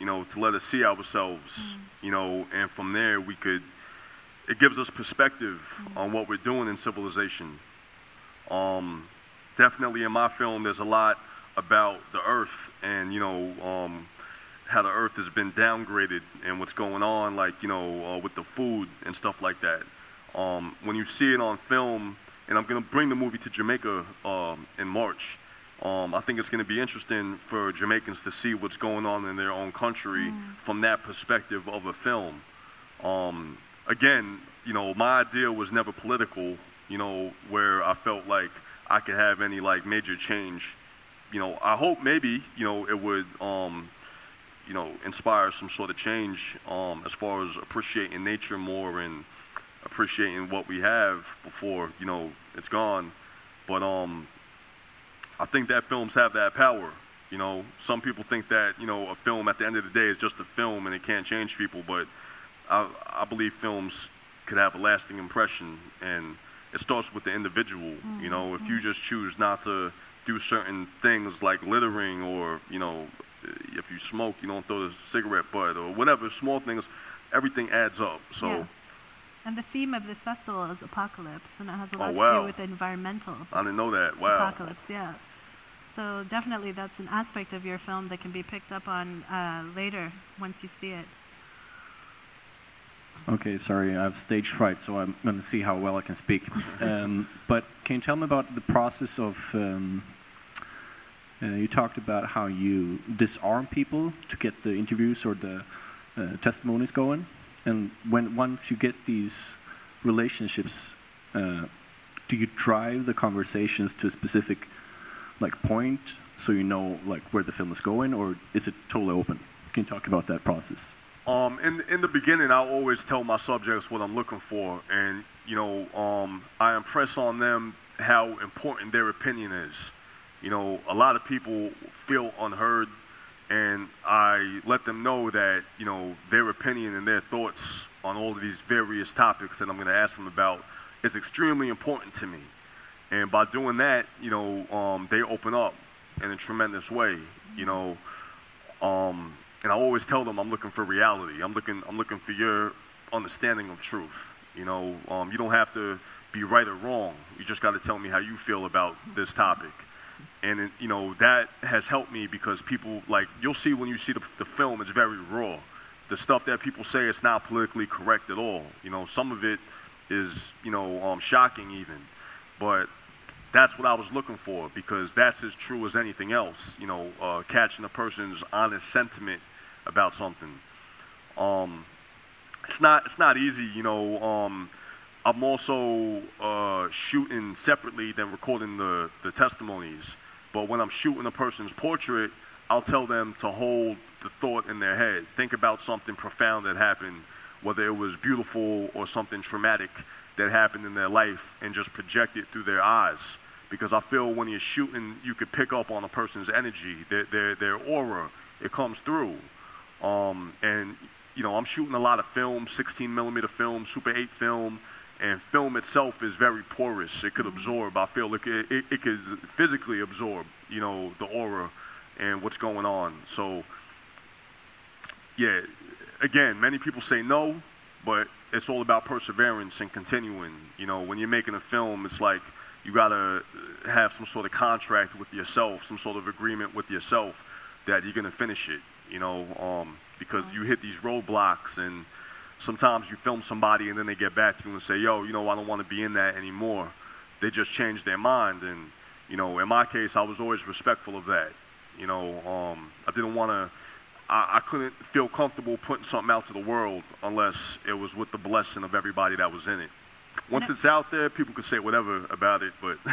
S2: you know, to let us see ourselves, mm. you know, and from there we could, it gives us perspective mm. on what we're doing in civilization. Um, definitely in my film, there's a lot about the earth and, you know, um, how the earth has been downgraded and what's going on, like, you know, uh, with the food and stuff like that. Um, when you see it on film, and I'm going to bring the movie to Jamaica um, in March. Um, I think it's going to be interesting for Jamaicans to see what's going on in their own country mm. from that perspective of a film. Um, again, you know, my idea was never political. You know, where I felt like I could have any like major change. You know, I hope maybe you know it would um, you know inspire some sort of change um, as far as appreciating nature more and appreciating what we have before you know it's gone. But um, I think that films have that power. You know, some people think that you know a film at the end of the day is just a film and it can't change people, but I, I believe films could have a lasting impression, and it starts with the individual. Mm-hmm. You know, if you mm-hmm. just choose not to do certain things like littering, or you know, if you smoke, you don't throw the cigarette butt, or whatever small things, everything adds up. So.
S1: Yeah and the theme of this festival is apocalypse, and it has a
S2: oh,
S1: lot
S2: oh, wow.
S1: to do with the environmental.
S2: I didn't know that. Wow.
S1: Apocalypse, yeah. So definitely, that's an aspect of your film that can be picked up on uh, later once you see it.
S9: Okay, sorry, I have stage fright, so I'm going to see how well I can speak. um, but can you tell me about the process of? Um, uh, you talked about how you disarm people to get the interviews or the uh, testimonies going. And when once you get these relationships, uh, do you drive the conversations to a specific like point so you know like where the film is going, or is it totally open? Can you talk about that process?
S2: Um, in in the beginning, I always tell my subjects what I'm looking for, and you know, um, I impress on them how important their opinion is. You know, a lot of people feel unheard and I let them know that you know their opinion and their thoughts on all of these various topics that I'm going to ask them about is extremely important to me. And by doing that, you know, um, they open up in a tremendous way. You know, um, and I always tell them I'm looking for reality. I'm looking I'm looking for your understanding of truth. You know, um, you don't have to be right or wrong. You just got to tell me how you feel about this topic and you know that has helped me because people like you'll see when you see the, the film it's very raw the stuff that people say it's not politically correct at all you know some of it is you know um, shocking even but that's what i was looking for because that's as true as anything else you know uh, catching a person's honest sentiment about something um, it's not it's not easy you know um, I'm also uh, shooting separately than recording the, the testimonies. But when I'm shooting a person's portrait, I'll tell them to hold the thought in their head. Think about something profound that happened, whether it was beautiful or something traumatic that happened in their life, and just project it through their eyes. Because I feel when you're shooting, you could pick up on a person's energy, their, their, their aura. It comes through. Um, and, you know, I'm shooting a lot of film, 16 millimeter film, Super 8 film and film itself is very porous. It could absorb. I feel like it, it, it, could physically absorb, you know, the aura and what's going on. So, yeah, again, many people say no, but it's all about perseverance and continuing. You know, when you're making a film, it's like you gotta have some sort of contract with yourself, some sort of agreement with yourself that you're gonna finish it. You know, um, because you hit these roadblocks and sometimes you film somebody and then they get back to you and say, yo, you know, I don't want to be in that anymore. They just changed their mind. And, you know, in my case, I was always respectful of that. You know, um, I didn't want to, I, I couldn't feel comfortable putting something out to the world unless it was with the blessing of everybody that was in it. Once
S1: it-
S2: it's out there, people can say whatever about it, but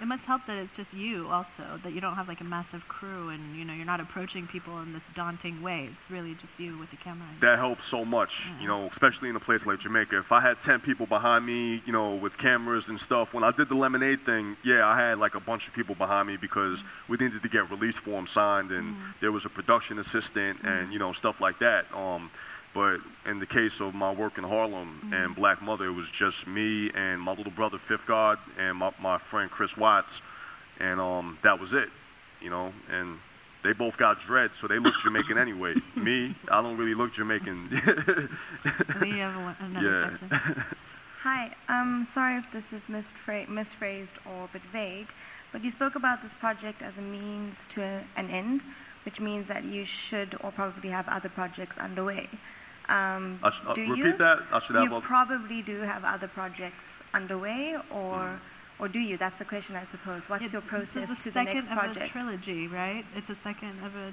S1: It must help that it's just you also, that you don't have like a massive crew and you know you're not approaching people in this daunting way. It's really just you with the camera.
S2: that helps so much, you know, especially in a place like Jamaica. If I had 10 people behind me, you know, with cameras and stuff, when I did the lemonade thing, yeah, I had like a bunch of people behind me because mm. we needed to get release forms signed and mm. there was a production assistant mm. and, you know, stuff like that. Um, but in the case of my work in Harlem and Black Mother, it was just me and my little brother Fifth God and my, my friend Chris Watts, and um, that was it, you know. And they both got dread, so they look Jamaican anyway. me, I don't really look Jamaican.
S1: We have one, another
S2: Yeah.
S1: question.
S10: Hi, um, sorry if this is misphr- misphrased or a bit vague, but you spoke about this project as a means to an end, which means that you should or probably have other projects underway. Um,
S2: I sh- uh,
S10: do
S2: repeat
S10: you?
S2: that? I should have
S10: You
S2: other-
S10: probably do have other projects underway, or or do you? That's the question, I suppose. What's
S1: Yeah,
S10: your process
S1: is the
S10: to the
S1: second
S10: next
S1: of a
S10: project?
S1: trilogy, right? It's a second of a.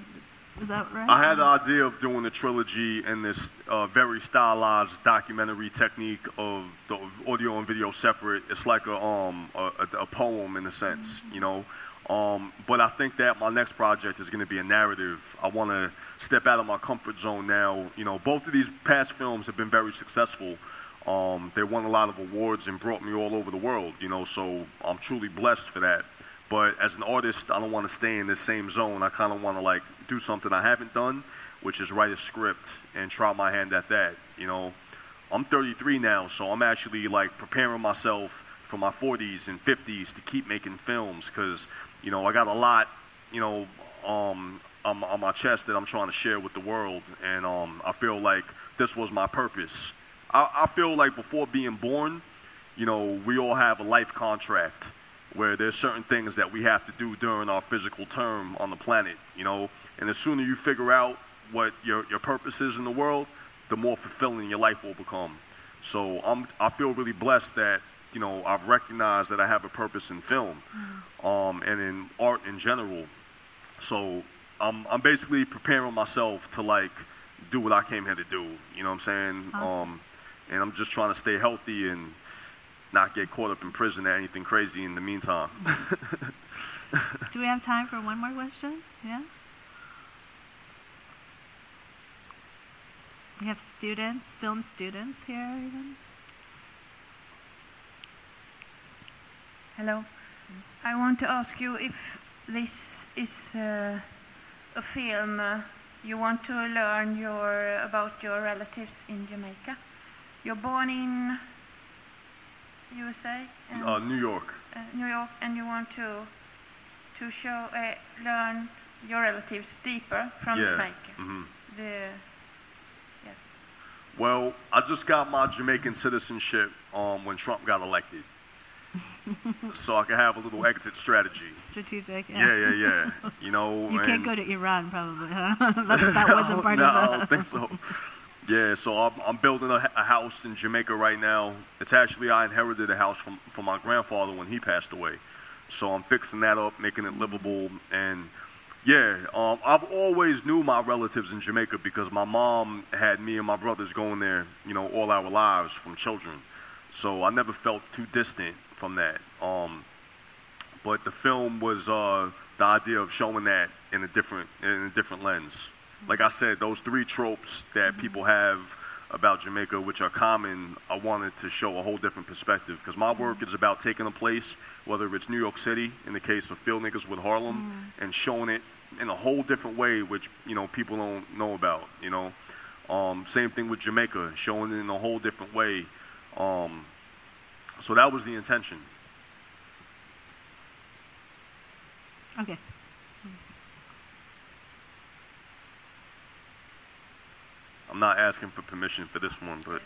S1: Is that right?
S2: I had the idea of doing a trilogy in this uh, very stylized documentary technique of the audio and video separate. It's like a um a, a, a poem in a sense, you know. Um, but I think that my next project is going to be a narrative. I want to step out of my comfort zone now. You know, both of these past films have been very successful. Um, they won a lot of awards and brought me all over the world. You know, so I'm truly blessed for that. But as an artist, I don't want to stay in this same zone. I kind of want to like do something I haven't done, which is write a script and try my hand at that. You know, I'm 33 now, so I'm actually like preparing myself for my 40s and 50s to keep making films because, you know, I got a lot, you know, um, on, on my chest that I'm trying to share with the world, and um, I feel like this was my purpose. I, I feel like before being born, you know, we all have a life contract where there's certain things that we have to do during our physical term on the planet, you know, and the sooner you figure out what your, your purpose is in the world, the more fulfilling your life will become. So I'm, I feel really blessed that, you know, I've recognized that I have a purpose in film um, and in art in general. So I'm, I'm basically preparing myself to like do what I came here to do. You know what I'm saying?
S1: Awesome.
S2: Um, and I'm just trying to stay healthy and not get caught up in prison or anything crazy in the meantime.
S1: Do we have time for one more question? Yeah? We have students, film students here even.
S11: Hello. I want to ask you if this is uh, a film uh, you want to learn your about your relatives in Jamaica. You're born in USA, and,
S2: uh, New York.
S11: uh, New York, and you want to to show uh, learn your relatives deeper from
S2: yeah.
S11: Jamaica.
S2: hmm
S11: The yes.
S2: Well, I just got my Jamaican citizenship um, when Trump got elected. so I can have a little exit strategy.
S1: Strategic.
S2: Yeah, yeah, yeah. You know,
S1: You can't go to Iran, probably. Huh? that, that wasn't part
S2: no,
S1: of the.
S2: I don't think so. Yeah, so I'm, I'm building a, a house in Jamaica right now. It's actually I inherited a house from from my grandfather when he passed away, so I'm fixing that up, making it livable, and yeah, um, I've always knew my relatives in Jamaica because my mom had me and my brothers going there, you know, all our lives from children. So I never felt too distant from that. Um, but the film was uh, the idea of showing that in a different in a different lens. Like I said, those three tropes that people have about Jamaica, which are common, I wanted to show a whole different perspective because my work is about taking a place, whether it's New York City in the case of Field Niggas with Harlem, and showing it in a whole different way, which you know people don't know about. You know, um, same thing with Jamaica, showing it in a whole different way. Um, so that was the intention.
S1: Okay.
S2: I'm not asking for permission for this one, but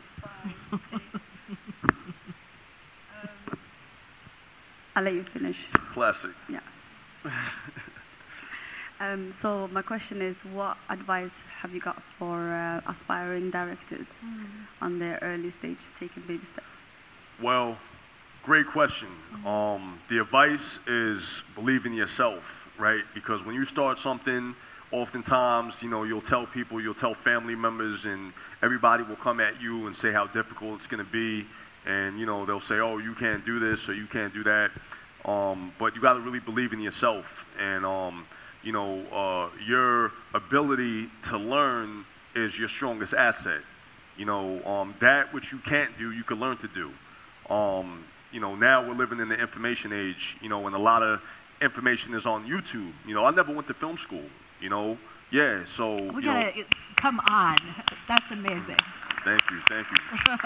S12: I'll let you finish.
S2: classic.
S12: Yeah. Um, so my question is, what advice have you got for uh, aspiring directors on their early stage, taking baby steps?
S2: Well, great question. Um, the advice is believe in yourself, right? Because when you start something, oftentimes, you know, you'll tell people, you'll tell family members, and everybody will come at you and say how difficult it's going to be. and you know they'll say, "Oh, you can't do this or you can't do that," um, but you got to really believe in yourself, and um, you know uh, your ability to learn is your strongest asset. You know um, that which you can't do, you can learn to do. Um, you know now we're living in the information age. You know, and a lot of information is on YouTube. You know, I never went to film school. You know, yeah. So
S1: We
S2: you know,
S1: gotta come on. That's amazing.
S2: thank you, thank you.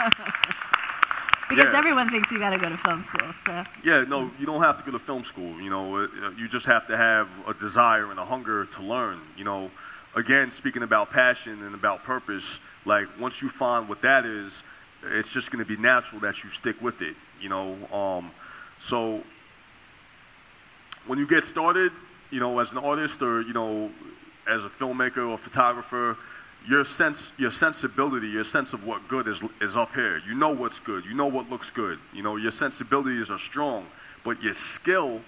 S1: because
S2: Yeah.
S1: everyone thinks you gotta go to film school. So
S2: Yeah, no, you don't have to go to film school. You know, Uh, you just have to have a desire and a hunger to learn. You know, again, speaking about passion and about purpose, like once you find what that is, it's just going to be natural that you stick with it. You know, um, so when you get started, you know, as an artist or you know, as a filmmaker or photographer, your sense, your sensibility, your sense of what good is is up here. You know what's good. You know what looks good. You know your sensibilities are strong, but your skill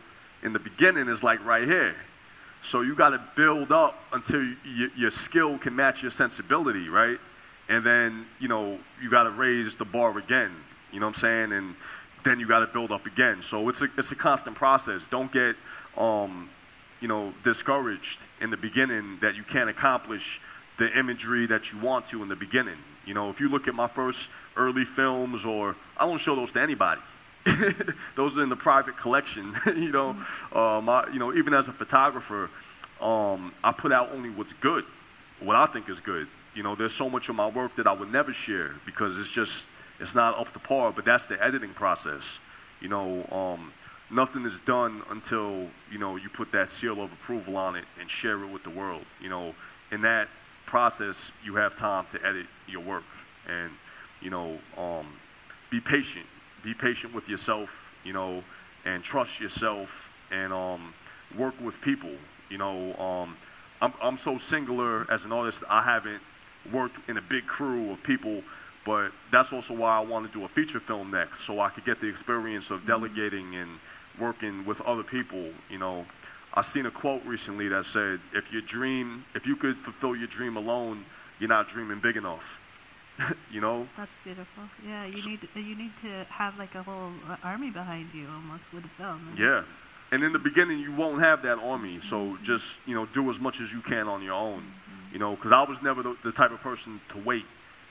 S2: in the beginning is like right here. So you got to build up until your skill can match your sensibility, right? And then you know you got to raise the bar again. You know what I'm saying? And then you got to build up again. So it's a it's a constant process. Don't get um, you know discouraged in the beginning that you can't accomplish the imagery that you want to in the beginning. You know, if you look at my first early films, or I don't show those to anybody. those are in the private collection. you know, um, I, you know, even as a photographer, um, I put out only what's good, what I think is good. You know, there's so much of my work that I would never share because it's just it's not up to par. But that's the editing process. You know, um, nothing is done until you know you put that seal of approval on it and share it with the world. You know, in that process, you have time to edit your work and you know um, be patient. Be patient with yourself. You know, and trust yourself and um, work with people. You know, um, I'm I'm so singular as an artist. I haven't worked in a big crew of people. But that's also why I want to do a feature film next, so I could get the experience of delegating and working with other people. You know, I seen a quote recently that said, "If your dream, if you could fulfill your dream alone, you're not dreaming big enough." you know,
S1: that's beautiful. Yeah, you need you need to have like a whole uh, army behind you almost with a film.
S2: yeah. And in the beginning, you won't have that army, so just you know, do as much as you can on your own. You know, because I was never the, the type of person to wait.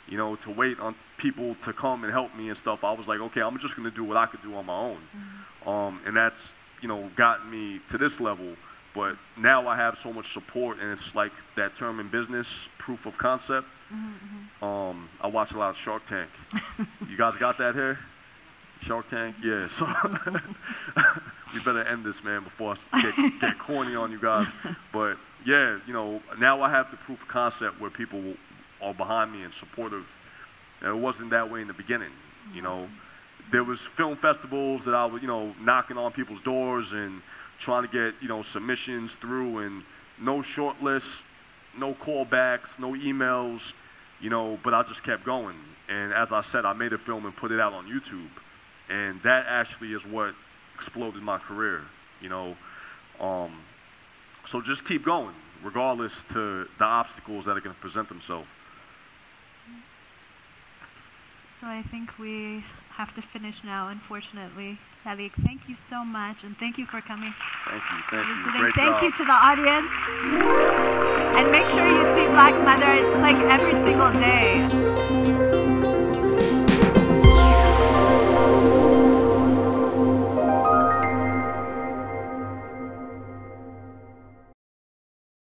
S2: You know, to wait on people to come and help me and stuff. I was like, okay, I'm just gonna do what I could do on my own. Um, and that's you know gotten me to this level. But now I have so much support, and it's like that term in business, proof of concept. Um, I watch a lot of Shark Tank. you guys got that here? Shark Tank, yeah. So we better end this, man, before I get, get corny on you guys. But yeah, you know, now I have the proof of concept where people are behind me and supportive. And it wasn't that way in the beginning. You know, there was film festivals that I was, you know, knocking on people's doors and trying to get, you know, submissions through, and no short lists, no callbacks, no emails, you know. But I just kept going. And as I said, I made a film and put it out on YouTube, and that actually is what exploded my career. You know, um, so just keep going, regardless to the obstacles that are going to present themselves.
S1: So I think we have to finish now, unfortunately. Khalik, thank you so much, and thank you for coming.
S2: Thank you, thank you. Great
S1: Thank
S2: job.
S1: you to the audience. And make sure you see Black Mother. It's like every single day.